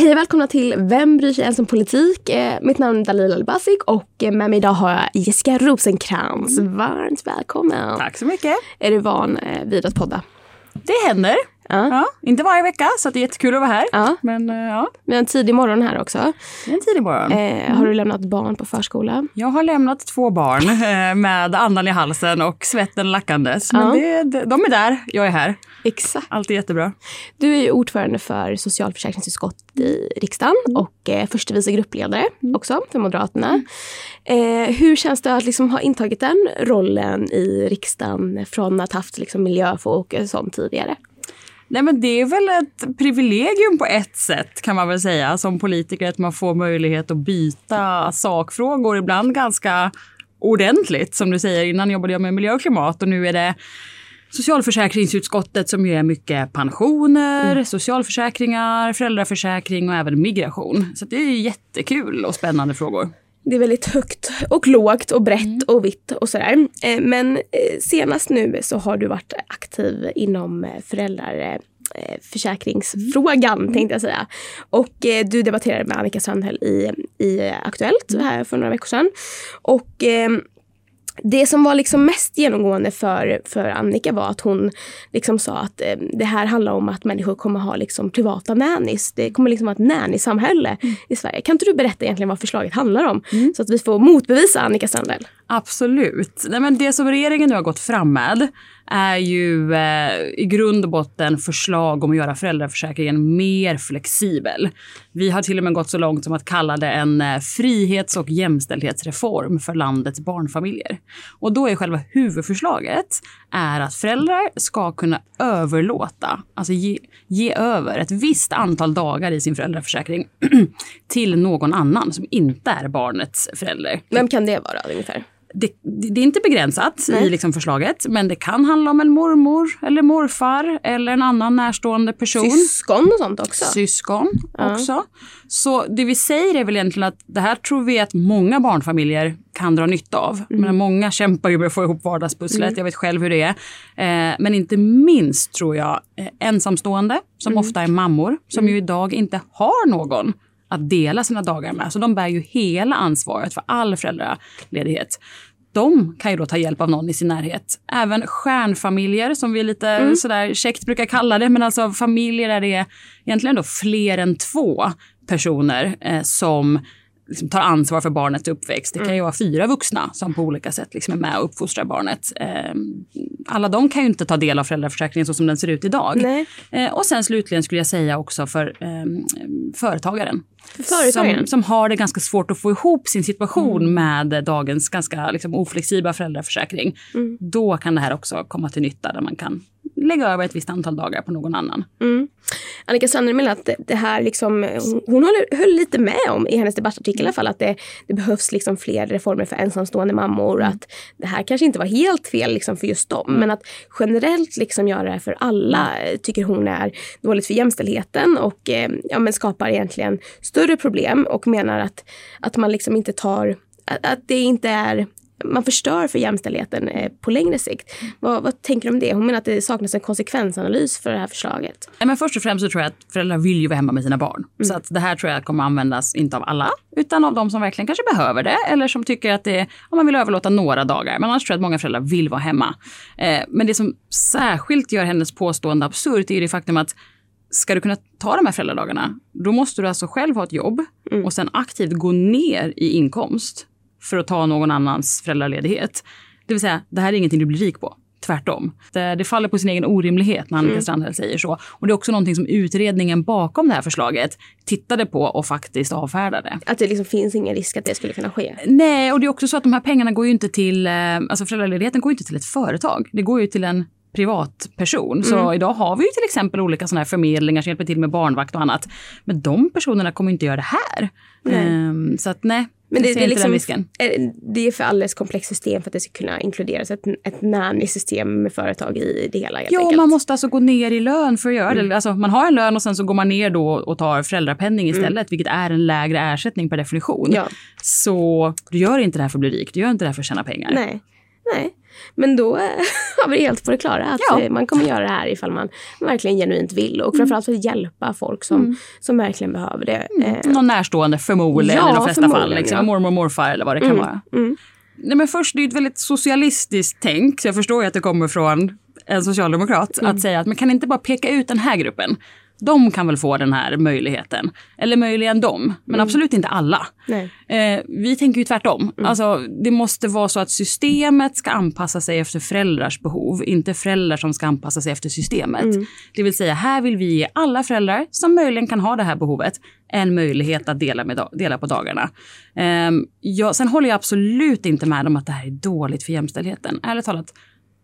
Hej och välkomna till Vem bryr sig ens om politik? Eh, mitt namn är Dalila Albasic och eh, med mig idag har jag Jessica Rosenkrantz. Varmt välkommen. Tack så mycket. Är du van eh, vid att podda? Det händer. Ja. Ja, inte varje vecka, så det är jättekul att vara här. Ja. Men eh, ja, Vi har en tidig morgon här också. det är en tidig morgon. Eh, har du lämnat barn på förskola? Jag har lämnat två barn eh, med andan i halsen och svetten lackandes. Men Ja. det, de är där, jag är här. Exakt. Allt är jättebra. Du är ju ordförande för socialförsäkringsutskottet i riksdagen och eh, förste vice gruppledare också för Moderaterna. Eh, hur känns det att liksom ha intagit den rollen i riksdagen från att ha haft liksom, miljöfokus som tidigare? Nej, men det är väl ett privilegium på ett sätt kan man väl säga som politiker att man får möjlighet att byta sakfrågor ibland ganska ordentligt. Som du säger, innan jobbade jag med miljö och klimat och nu är det socialförsäkringsutskottet som ju är mycket pensioner, socialförsäkringar, föräldraförsäkring och även migration. Så det är jättekul och spännande frågor. Det är väldigt högt och lågt och brett och vitt och sådär. Eh, Men eh, senast nu så har du varit aktiv inom eh, föräldraförsäkringsfrågan tänkte jag säga. Och eh, du debatterade med Annika Strandhäll i, i Aktuellt här för några veckor sedan. Och eh, det som var liksom mest genomgående för, för Annika var att hon liksom sa att eh, det här handlar om att människor kommer ha liksom privata nannies. Det kommer liksom vara ett nannysamhälle i Sverige. Kan inte du berätta egentligen vad förslaget handlar om? Så att vi får motbevisa Annika Strandhäll. Absolut. Nej, men det som regeringen nu har gått fram med är ju eh, i grund och botten förslag om att göra föräldraförsäkringen mer flexibel. Vi har till och med gått så långt som att kalla det en eh, frihets och jämställdhetsreform för landets barnfamiljer. Och då är själva huvudförslaget är att föräldrar ska kunna överlåta, alltså ge, ge över ett visst antal dagar i sin föräldraförsäkring till någon annan som inte är barnets förälder. Vem kan det vara ungefär? Det, det är inte begränsat Nej. i liksom förslaget, men det kan handla om en mormor eller morfar eller en annan närstående person. Syskon och sånt också? Syskon Ja. också. Så det vi säger är väl egentligen att det här tror vi att många barnfamiljer kan dra nytta av. Mm. Men många kämpar ju med att få ihop vardagspusslet, jag vet själv hur det är. Eh, men inte minst tror jag eh, ensamstående, som Mm. ofta är mammor, som ju idag inte har någon att dela sina dagar med. Så de bär ju hela ansvaret för all föräldraledighet. De kan ju då ta hjälp av någon i sin närhet. Även stjärnfamiljer som vi lite sådär käckt brukar kalla det. Men alltså familjer där det är egentligen då fler än två personer eh, som liksom tar ansvar för barnets uppväxt. Det kan ju vara fyra vuxna som på olika sätt liksom är med och uppfostrar barnet. Eh, alla de kan ju inte ta del av föräldraförsäkringen så som den ser ut idag. Eh, och sen slutligen skulle jag säga också för eh, företagaren. För företagaren? Som, som har det ganska svårt att få ihop sin situation med dagens ganska liksom, oflexibla föräldraförsäkring. Då kan det här också komma till nytta där man kan lägga över ett visst antal dagar på någon annan. Mm. Annika Strandhäll menar att det- här liksom, hon, hon håller, höll lite med om i hennes debattartikel i alla fall att det, det behövs liksom fler reformer för ensamstående mammor. Att det här kanske inte var helt fel liksom för just dem. Men att generellt liksom göra det för alla eh, tycker hon är dåligt för jämställdheten och eh, ja, men skapar egentligen större problem och menar att, att man liksom inte tar, att det inte är man förstör för jämställdheten eh, på längre sikt. Vad, vad tänker du om det? Hon menar att det saknas en konsekvensanalys för det här förslaget. Nej, men först och främst så tror jag att föräldrar vill ju vara hemma med sina barn. Så att det här tror jag kommer användas, inte av alla, utan av de som verkligen kanske behöver det eller som tycker att det, om man vill överlåta några dagar. Men annars tror jag att många föräldrar vill vara hemma. Eh, men det som särskilt gör hennes påstående absurt är ju det faktum att ska du kunna ta de här föräldradagarna, då måste du alltså själv ha ett jobb och sen aktivt gå ner i inkomst för att ta någon annans föräldraledighet. Det vill säga, det här är ingenting du blir rik på. Tvärtom. Det, det faller på sin egen orimlighet när Annika Strandhäll säger så. Och det är också någonting som utredningen bakom det här förslaget tittade på och faktiskt avfärdade. Att det liksom finns ingen risk att det skulle kunna ske. Nej, och det är också så att de här pengarna går ju inte till, eh, alltså föräldraledigheten går ju inte till ett företag. Det går ju till en privatperson. Så idag har vi ju till exempel olika sådana här förmedlingar som hjälper till med barnvakt och annat. Men de personerna kommer inte göra det här. Ehm, så att nej, Men det, det, är liksom, eh, det är för alldeles komplext system för att det ska kunna inkluderas ett, ett nanny-system med företag i det hela. Ja, enkelt. man måste alltså gå ner i lön för att göra det. Alltså, man har en lön och sen så går man ner då och tar föräldrapenning istället, vilket är en lägre ersättning per definition. Ja. Så du gör inte det här för att bli rik, du gör inte det här för att tjäna pengar. Nej. Nej. Men då har vi det helt på det klara att Ja. eh, man kommer göra det här ifall man verkligen genuint vill och framförallt för att hjälpa folk som, Mm. som verkligen behöver det. Eh, Någon närstående förmodligen Ja, i de flesta fall. Liksom. ja. Mormor och morfar eller vad det kan vara. mm. Nej, men först, det är ju ett väldigt socialistiskt tänk. Så jag förstår ju att det kommer från en socialdemokrat. Mm. Att säga att man kan inte bara peka ut den här gruppen. De kan väl få den här möjligheten. Eller möjligen de, men Mm. absolut inte alla. Eh, vi tänker ju tvärtom. Mm. Alltså, det måste vara så att systemet ska anpassa sig efter föräldrars behov, inte föräldrar som ska anpassa sig efter systemet. Mm. Det vill säga, här vill vi ge alla föräldrar som möjligen kan ha det här behovet en möjlighet att dela, med, dela på dagarna. Eh, ja, sen håller jag absolut inte med om att det här är dåligt för jämställdheten. Ärligt talat,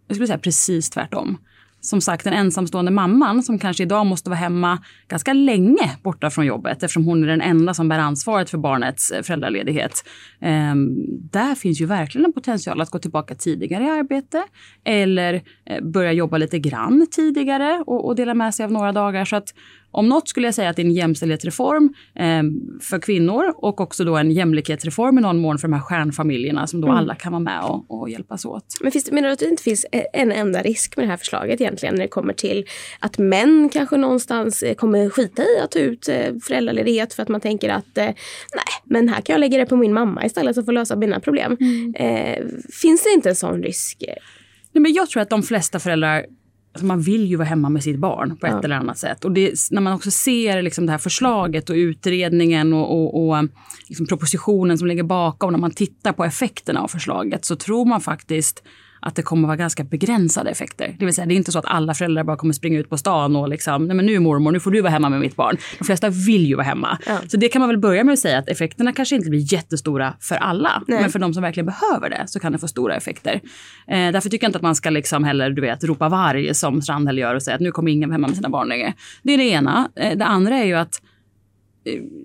jag skulle säga precis tvärtom. Som sagt, den ensamstående mamman som kanske idag måste vara hemma ganska länge borta från jobbet eftersom hon är den enda som bär ansvaret för barnets eh, föräldraledighet. Ehm, där finns ju verkligen en potential att gå tillbaka tidigare i arbete eller eh, börja jobba lite grann tidigare och, och dela med sig av några dagar. Så att om något skulle jag säga att det är en jämställdhetsreform eh, för kvinnor och också då en jämlikhetsreform i någon mån för de här stjärnfamiljerna som då alla kan vara med och, och hjälpas åt. Men finns, menar du att det inte finns e- en enda risk med det här förslaget egentligen när det kommer till att män kanske någonstans eh, kommer skita i att ta ut eh, föräldraledighet för att man tänker att eh, nej, men här kan jag lägga det på min mamma istället så får lösa mina problem. Eh, finns det inte en sån risk? Nej, men jag tror att de flesta föräldrar Alltså man vill ju vara hemma med sitt barn på ett Ja. eller annat sätt. Och det, när man också ser liksom det här förslaget och utredningen och, och, och liksom propositionen som ligger bakom, när man tittar på effekterna av förslaget så tror man faktiskt att det kommer vara ganska begränsade effekter. Det vill säga, det är inte så att alla föräldrar bara kommer springa ut på stan och liksom, nej men nu mormor, nu får du vara hemma med mitt barn. De flesta vill ju vara hemma. Ja. Så det kan man väl börja med att säga att effekterna kanske inte blir jättestora för alla. Nej. Men för de som verkligen behöver det så kan det få stora effekter. Eh, därför tycker jag inte att man ska liksom heller, du vet, ropa varg som Strandhäll gör och säga att nu kommer ingen vara hemma med sina barn längre. Det är det ena. Eh, det andra är ju att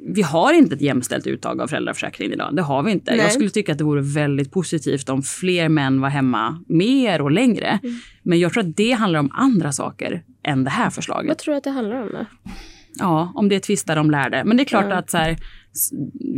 vi har inte ett jämställt uttag av föräldraförsäkringen idag. Det har vi inte. Nej. Jag skulle tycka att det vore väldigt positivt om fler män var hemma mer och längre. Mm. Men jag tror att det handlar om andra saker än det här förslaget. Vad tror du att det handlar om då? Ja, om det tvistar de lärde. Men det är klart Ja. att så här,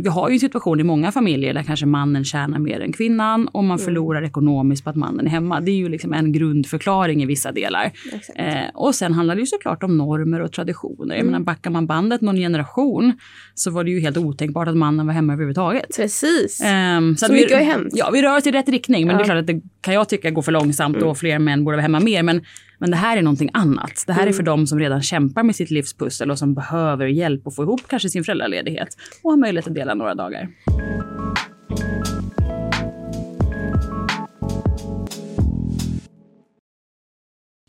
vi har ju en situation i många familjer där kanske mannen tjänar mer än kvinnan och man förlorar ekonomiskt på att mannen är hemma. Det är ju liksom en grundförklaring i vissa delar. Eh, och sen handlar det ju såklart om normer och traditioner. Jag menar, backar man bandet någon generation så var det ju helt otänkbart att mannen var hemma överhuvudtaget. Precis. Ehm, Så att mycket vi, har hänt. Ja, vi rör oss i rätt riktning. Men det är Ja. klart att det kan jag tycka går för långsamt och fler män borde vara hemma mer. Men, men det här är någonting annat. Det här är för de som redan kämpar med sitt livspussel och som behöver hjälp att få ihop kanske sin föräldraledighet och har möjlighet att dela några dagar.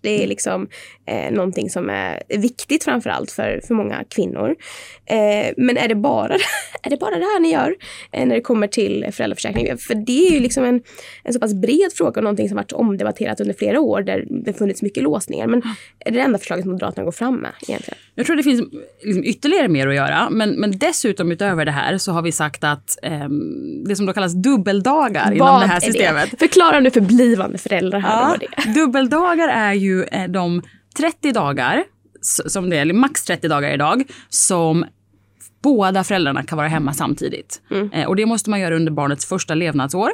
Det är liksom eh, någonting som är viktigt framförallt för, för många kvinnor. Eh, men är det, bara, är det bara det här ni gör eh, när det kommer till föräldraförsäkring? För det är ju liksom en, en så pass bred fråga och någonting som varit omdebatterat under flera år där det funnits mycket låsningar. Men är det det enda förslaget Moderaterna går fram med egentligen? Jag tror det finns liksom ytterligare mer att göra. Men, men dessutom utöver det här så har vi sagt att ehm, det som då kallas dubbeldagar inom Vad det här är systemet. Förklara nu för blivande föräldrar här Ja, vad det är. dubbeldagar är ju eh, de 30 dagar, som det är, eller max 30 dagar idag, som båda föräldrarna kan vara hemma samtidigt. Eh, och det måste man göra under barnets första levnadsår.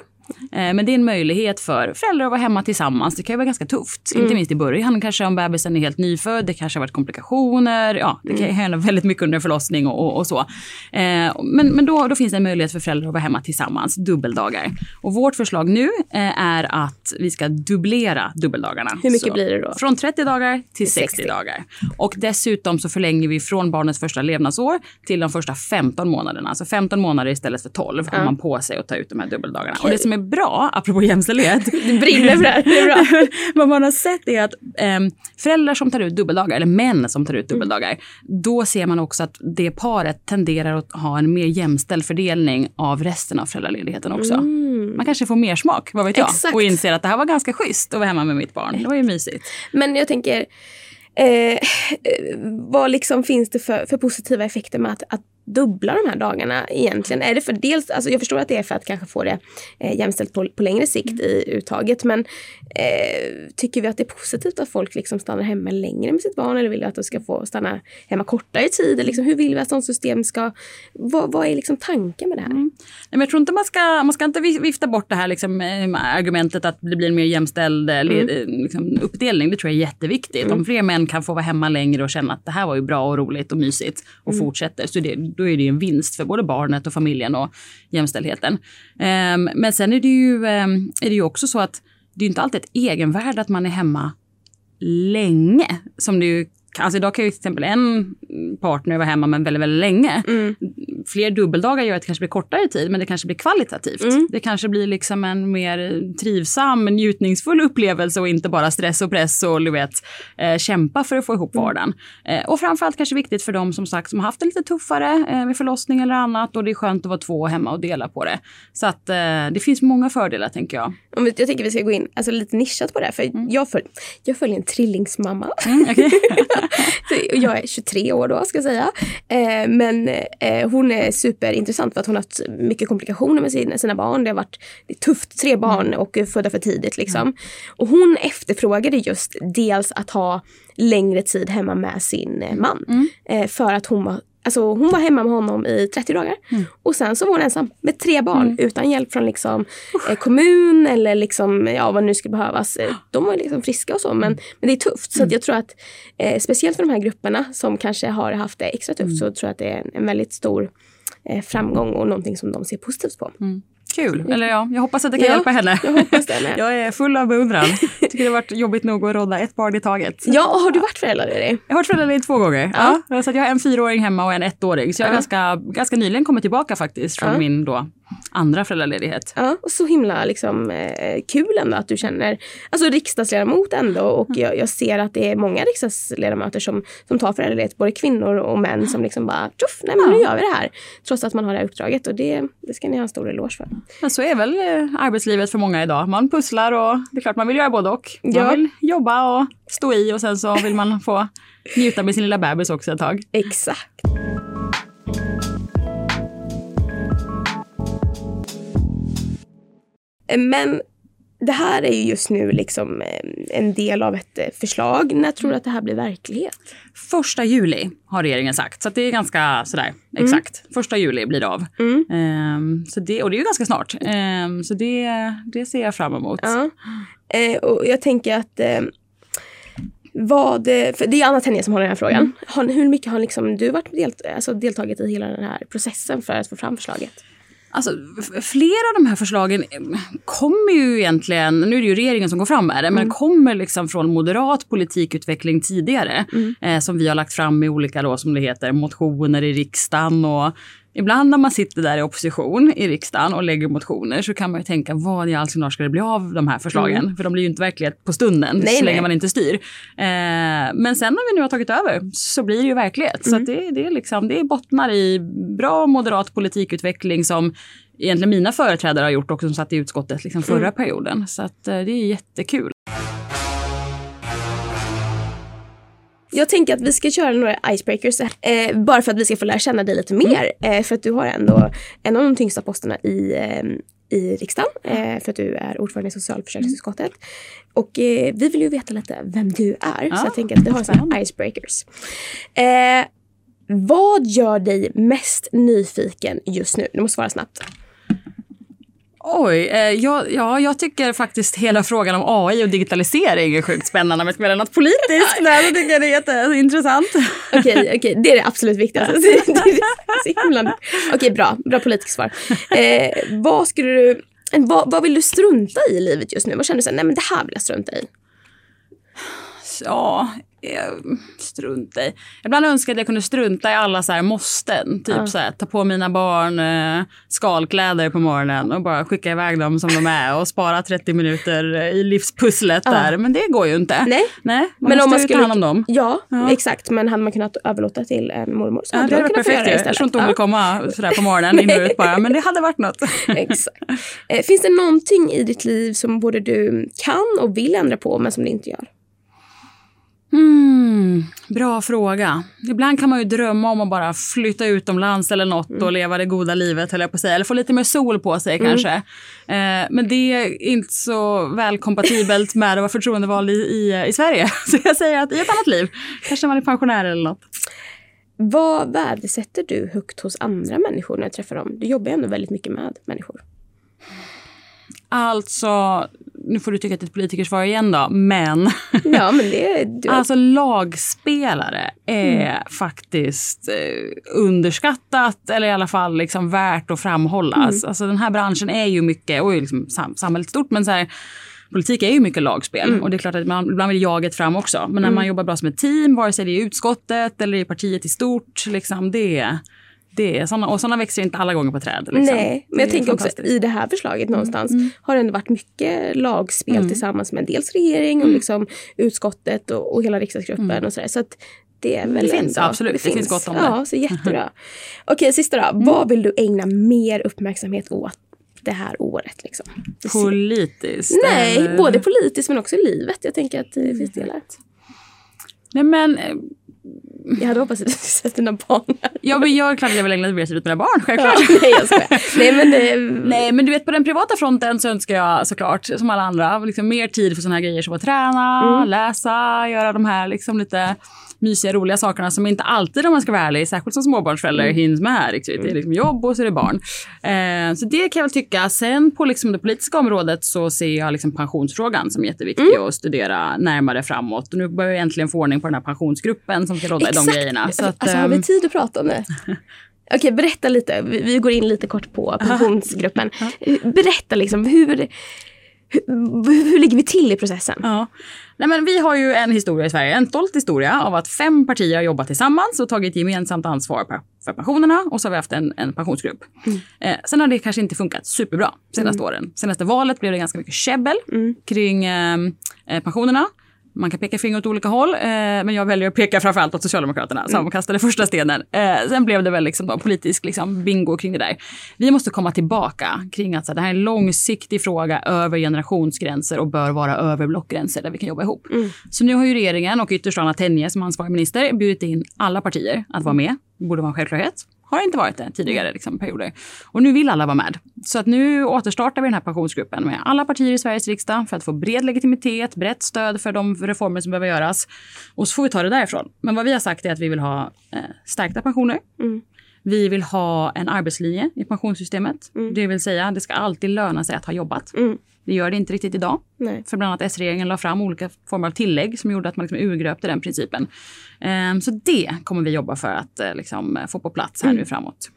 Eh, men det är en möjlighet för föräldrar att vara hemma tillsammans. Det kan ju vara ganska tufft, inte minst i början. Kanske om bebisen är helt nyfödd, det kanske har varit komplikationer. Ja, det kan ju hända väldigt mycket under förlossning och, och, och så. Eh, men men då, då finns det en möjlighet för föräldrar att vara hemma tillsammans, dubbeldagar. Och vårt förslag nu eh, är att vi ska dubblera dubbeldagarna. Hur mycket Så blir det då? Från 30 dagar till 60, 60. dagar. Och dessutom så förlänger vi från barnets första levnadsår till de första 15 månaderna. Alltså 15 månader istället för 12 har man på sig att ta ut de här dubbeldagarna. Och det som är bra, apropå jämställdhet, Du brinner för det här, det är bra. vad man har sett är att ehm, föräldrar som tar ut dubbeldagar, eller män som tar ut dubbeldagar, då ser man också att det paret tenderar att ha en mer jämställd fördelning av resten av föräldraledigheten också. Man kanske får mer smak, vad vet jag, Exakt. och inser att det här var ganska schysst att vara hemma med mitt barn. Det var ju mysigt. Men jag tänker, eh, eh, vad liksom finns det för, för positiva effekter med att, att dubbla de här dagarna egentligen? Är det för dels, alltså jag förstår att det är för att kanske få det eh, jämställt på, på längre sikt i uttaget men eh, tycker vi att det är positivt att folk liksom stannar hemma längre med sitt barn eller vill vi att de ska få stanna hemma kortare tid? Liksom, hur vill vi att sånt system ska... Vad, vad är liksom tanken med det här? Mm. Nej, men jag tror inte man ska, man ska inte vifta bort det här liksom, argumentet att det blir en mer jämställd eh, mm. liksom, uppdelning. Det tror jag är jätteviktigt. Mm. Om fler män kan få vara hemma längre och känna att det här var ju bra och roligt och mysigt och mm. fortsätter så det, då är det en vinst för både barnet och familjen och jämställdheten. Ehm, men sen är det, ju, ehm, är det ju också så att det är inte alltid ett egenvärde att man är hemma länge som det ju Alltså idag kan ju till exempel en partner vara hemma men väldigt, väldigt länge. Mm. Fler dubbeldagar gör att det kanske blir kortare tid men det kanske blir kvalitativt. Mm. Det kanske blir liksom en mer trivsam, njutningsfull upplevelse och inte bara stress och press och du vet, eh, kämpa för att få ihop mm. vardagen. Mm. Eh, och framförallt kanske viktigt för dem som sagt som har haft det lite tuffare eh, med förlossning eller annat och det är skönt att vara två hemma och dela på det. Så att eh, det finns många fördelar tänker jag. Jag tänker vi ska gå in alltså, lite nischat på det för mm. jag, följ, jag följer en trillingsmamma. Mm, okay. jag är 23 år då ska jag säga. Eh, men eh, hon är superintressant för att hon har haft mycket komplikationer med sina, sina barn. Det har varit det tufft, tre barn mm. och födda för tidigt liksom. Mm. Och hon efterfrågade just dels att ha längre tid hemma med sin eh, man. Mm. Eh, för att hon var Alltså hon var hemma med honom i 30 dagar. Mm. Och sen så var hon ensam med tre barn mm. utan hjälp från liksom, eh, kommun eller liksom, ja, vad nu skulle behövas. Eh, de var liksom friska och så men, mm. men det är tufft. Så mm. jag tror att eh, speciellt för de här grupperna som kanske har haft det extra tufft mm. så tror jag att det är en, en väldigt stor eh, framgång och någonting som de ser positivt på. Mm. Kul! Eller ja, jag hoppas att det kan ja, hjälpa henne. Jag, hoppas det jag är full av beundran. Tycker det har varit jobbigt nog att rodda ett barn i taget. Ja, har du varit föräldraledig? Jag har varit föräldraledig två gånger. Ja. ja. så jag har en fyraåring hemma och en ettåring. Så jag har ja. ganska, ganska nyligen kommit tillbaka faktiskt från min då andra föräldraledighet. Ja, och så himla liksom, eh, kul ändå att du känner, alltså riksdagsledamot ändå och mm. jag, jag, ser att det är många riksdagsledamöter som, som tar föräldraledighet, både kvinnor och män som liksom bara tuff, nej men ja. nu gör vi det här. Trots att man har det här uppdraget och det, det ska ni ha en stor eloge för. Men så är väl eh, arbetslivet för många idag. Man pusslar och det är klart man vill göra både och. Man ja. vill jobba och stå i och sen så vill man få njuta med sin lilla bebis också ett tag. Exakt. Men det här är ju just nu liksom eh, en del av ett eh, förslag. När tror du att det här blir verklighet? Första juli har regeringen sagt, så det är ganska sådär mm. exakt. Första juli blir det av. Mm. Um, så det, och det är ju ganska snart. Um, så det, det ser jag fram emot. Ja. Uh, och jag tänker att uh, vad, för det är Anna Tenje som har den här frågan. Mm. Har, hur mycket har liksom du varit delt, alltså deltagit i hela den här processen för att få fram förslaget? Alltså, flera av de här förslagen eh, kommer ju egentligen, nu är det ju regeringen som går fram med det, mm. men kommer liksom från moderat politikutveckling tidigare. Mm. Eh, som vi har lagt fram i olika, då, som det heter, motioner i riksdagen och Ibland när man sitter där i opposition i riksdagen och lägger motioner så kan man ju tänka vad i all sin dar ska det bli av de här förslagen? Mm. För de blir ju inte verklighet på stunden nej, så länge nej. man inte styr. Eh, men sen när vi nu har tagit över så blir det ju verklighet. Mm. Så det, det, är liksom, det bottnar i bra moderat politikutveckling som egentligen mina företrädare har gjort också som satt i utskottet liksom förra mm. perioden. Så att, eh, det är jättekul. Jag tänker att vi ska köra några icebreakers eh, bara för att vi ska få lära känna dig lite mer. Mm. Eh, för att du har ändå en av de tyngsta posterna i, eh, i riksdagen. Eh, för att du är ordförande i socialförsäkringsutskottet. Mm. Och eh, vi vill ju veta lite vem du är. Ja, så jag tänker att vi har sådana icebreakers. Eh, vad gör dig mest nyfiken just nu? Du måste svara snabbt. Oj, eh, ja, ja, jag tycker faktiskt hela frågan om AI och digitalisering är sjukt spännande. Men spelar något politiskt där så tycker jag det är jätteintressant. Okej, okay, okay, det är det absolut viktigaste. Okej, okay, bra. Bra politiskt svar. Eh, vad, skulle du, vad, vad vill du strunta i i livet just nu? Vad känner du så här, nej men det här vill jag strunta i? Ja, strunta i. Ibland önskar jag att jag kunde strunta i alla så här måsten. Typ ja. så här, ta på mina barn eh, skalkläder på morgonen och bara skicka iväg dem som de är och spara 30 minuter i livspusslet ja. där. Men det går ju inte. Nej. Nej man men måste om man skulle... ta hand om dem. Ja, ja, exakt. Men hade man kunnat överlåta till en mormor så hade ja, det hade varit perfekt. Jag tror inte hon vill komma sådär på morgonen in och ut bara. Men det hade varit något. exakt. Eh, finns det någonting i ditt liv som både du kan och vill ändra på men som du inte gör? Hmm, bra fråga. Ibland kan man ju drömma om att bara flytta utomlands eller något mm. och leva det goda livet, höll jag på att säga. Eller få lite mer sol på sig mm. kanske. Eh, men det är inte så väl kompatibelt med att vara förtroendevald i, i, i Sverige. Så jag säger att i ett annat liv, kanske man är pensionär eller något. Vad värdesätter du högt hos andra människor när du träffar dem? Du jobbar ju ändå väldigt mycket med människor. Alltså, nu får du tycka att det är ett politikersvar igen då, men... Ja, men det du... Alltså lagspelare är mm. faktiskt eh, underskattat eller i alla fall liksom värt att framhållas. Mm. Alltså den här branschen är ju mycket, och liksom sam samhället stort, men så här, politik är ju mycket lagspel mm. och det är klart att man ibland vill jaget fram också. Men när mm. man jobbar bra som ett team, vare sig det är i utskottet eller i partiet i stort, liksom det det är såna, och sådana växer inte alla gånger på träd. Liksom. Nej, men jag tänker också i det här förslaget mm. någonstans mm. har det ändå varit mycket lagspel mm. tillsammans med dels regering och mm. liksom utskottet och, och hela riksdagsgruppen mm. och sådär. Så att det är väl det finns ändå, absolut, det, det finns, gott om det. Ja, så jättebra. Okej, sista då. Mm. Vad vill du ägna mer uppmärksamhet åt det här året? Liksom? Politiskt? Nej, eller? både politiskt men också i livet. Jag tänker att det finns delar. Nej men eh, jag hade hoppats att du skulle sett dina barn. Ja, men jag klart jag vill ägna mer tid åt mina barn, självklart. Ja, nej, jag skojar. Nej, men, det... nej, men du vet på den privata fronten så önskar jag såklart, som alla andra, liksom mer tid för såna här grejer som att träna, mm. läsa, göra de här liksom lite mysiga, roliga sakerna som inte alltid, om man ska vara ärlig, särskilt som småbarnsförälder, mm. hinns med. Liksom. Det är liksom jobb och så är det barn. Eh, så det kan jag väl tycka. Sen på liksom det politiska området så ser jag liksom pensionsfrågan som jätteviktig mm. att studera närmare framåt. Och nu börjar jag äntligen få ordning på den här pensionsgruppen som ska råda i de grejerna. Så att, alltså, har vi ehm, tid att prata om det? Okej, berätta lite. Vi, vi går in lite kort på pensionsgruppen. Berätta liksom hur hur, hur ligger vi till i processen? Ja. Nej, men vi har ju en historia i Sverige, en stolt historia av att fem partier har jobbat tillsammans och tagit gemensamt ansvar för pensionerna och så har vi haft en, en pensionsgrupp. Mm. Eh, sen har det kanske inte funkat superbra senaste mm. åren. Senaste valet blev det ganska mycket käbbel mm. kring eh, eh pensionerna. Man kan peka finger åt olika håll, eh, men jag väljer att peka framförallt åt Socialdemokraterna som mm. kastade första stenen. Eh, sen blev det väl liksom då politisk liksom bingo kring det där. Vi måste komma tillbaka kring att så, det här är en långsiktig fråga över generationsgränser och bör vara över blockgränser där vi kan jobba ihop. Mm. Så nu har ju regeringen och ytterst Anna Tenje som ansvarig minister bjudit in alla partier att vara med. Det borde vara en självklarhet. Har inte varit det tidigare liksom, perioder. Och nu vill alla vara med. Så att nu återstartar vi den här pensionsgruppen med alla partier i Sveriges riksdag för att få bred legitimitet, brett stöd för de reformer som behöver göras. Och så får vi ta det därifrån. Men vad vi har sagt är att vi vill ha eh, stärkta pensioner. Mm. Vi vill ha en arbetslinje i pensionssystemet. Mm. Det vill säga, det ska alltid löna sig att ha jobbat. Mm. Det gör det inte riktigt idag. Nej. För bland annat S-regeringen la fram olika former av tillägg som gjorde att man liksom urgröpte den principen. Um, så det kommer vi jobba för att uh, liksom, få på plats här mm. nu framåt.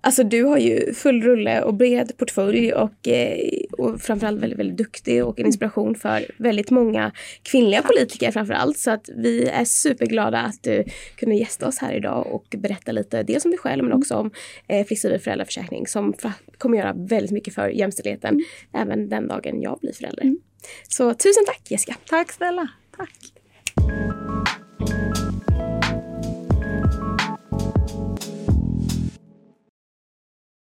Alltså du har ju full rulle och bred portfölj och, eh, och framförallt väldigt, väldigt duktig och en inspiration för väldigt många kvinnliga politiker framförallt. Så att vi är superglada att du kunde gästa oss här idag och berätta lite dels om dig själv men också om eh, flexibel föräldraförsäkring som kommer göra väldigt mycket för jämställdheten mm. även den dagen jag blir förälder. Mm. Så tusen tack Jessica! Tack snälla! Tack!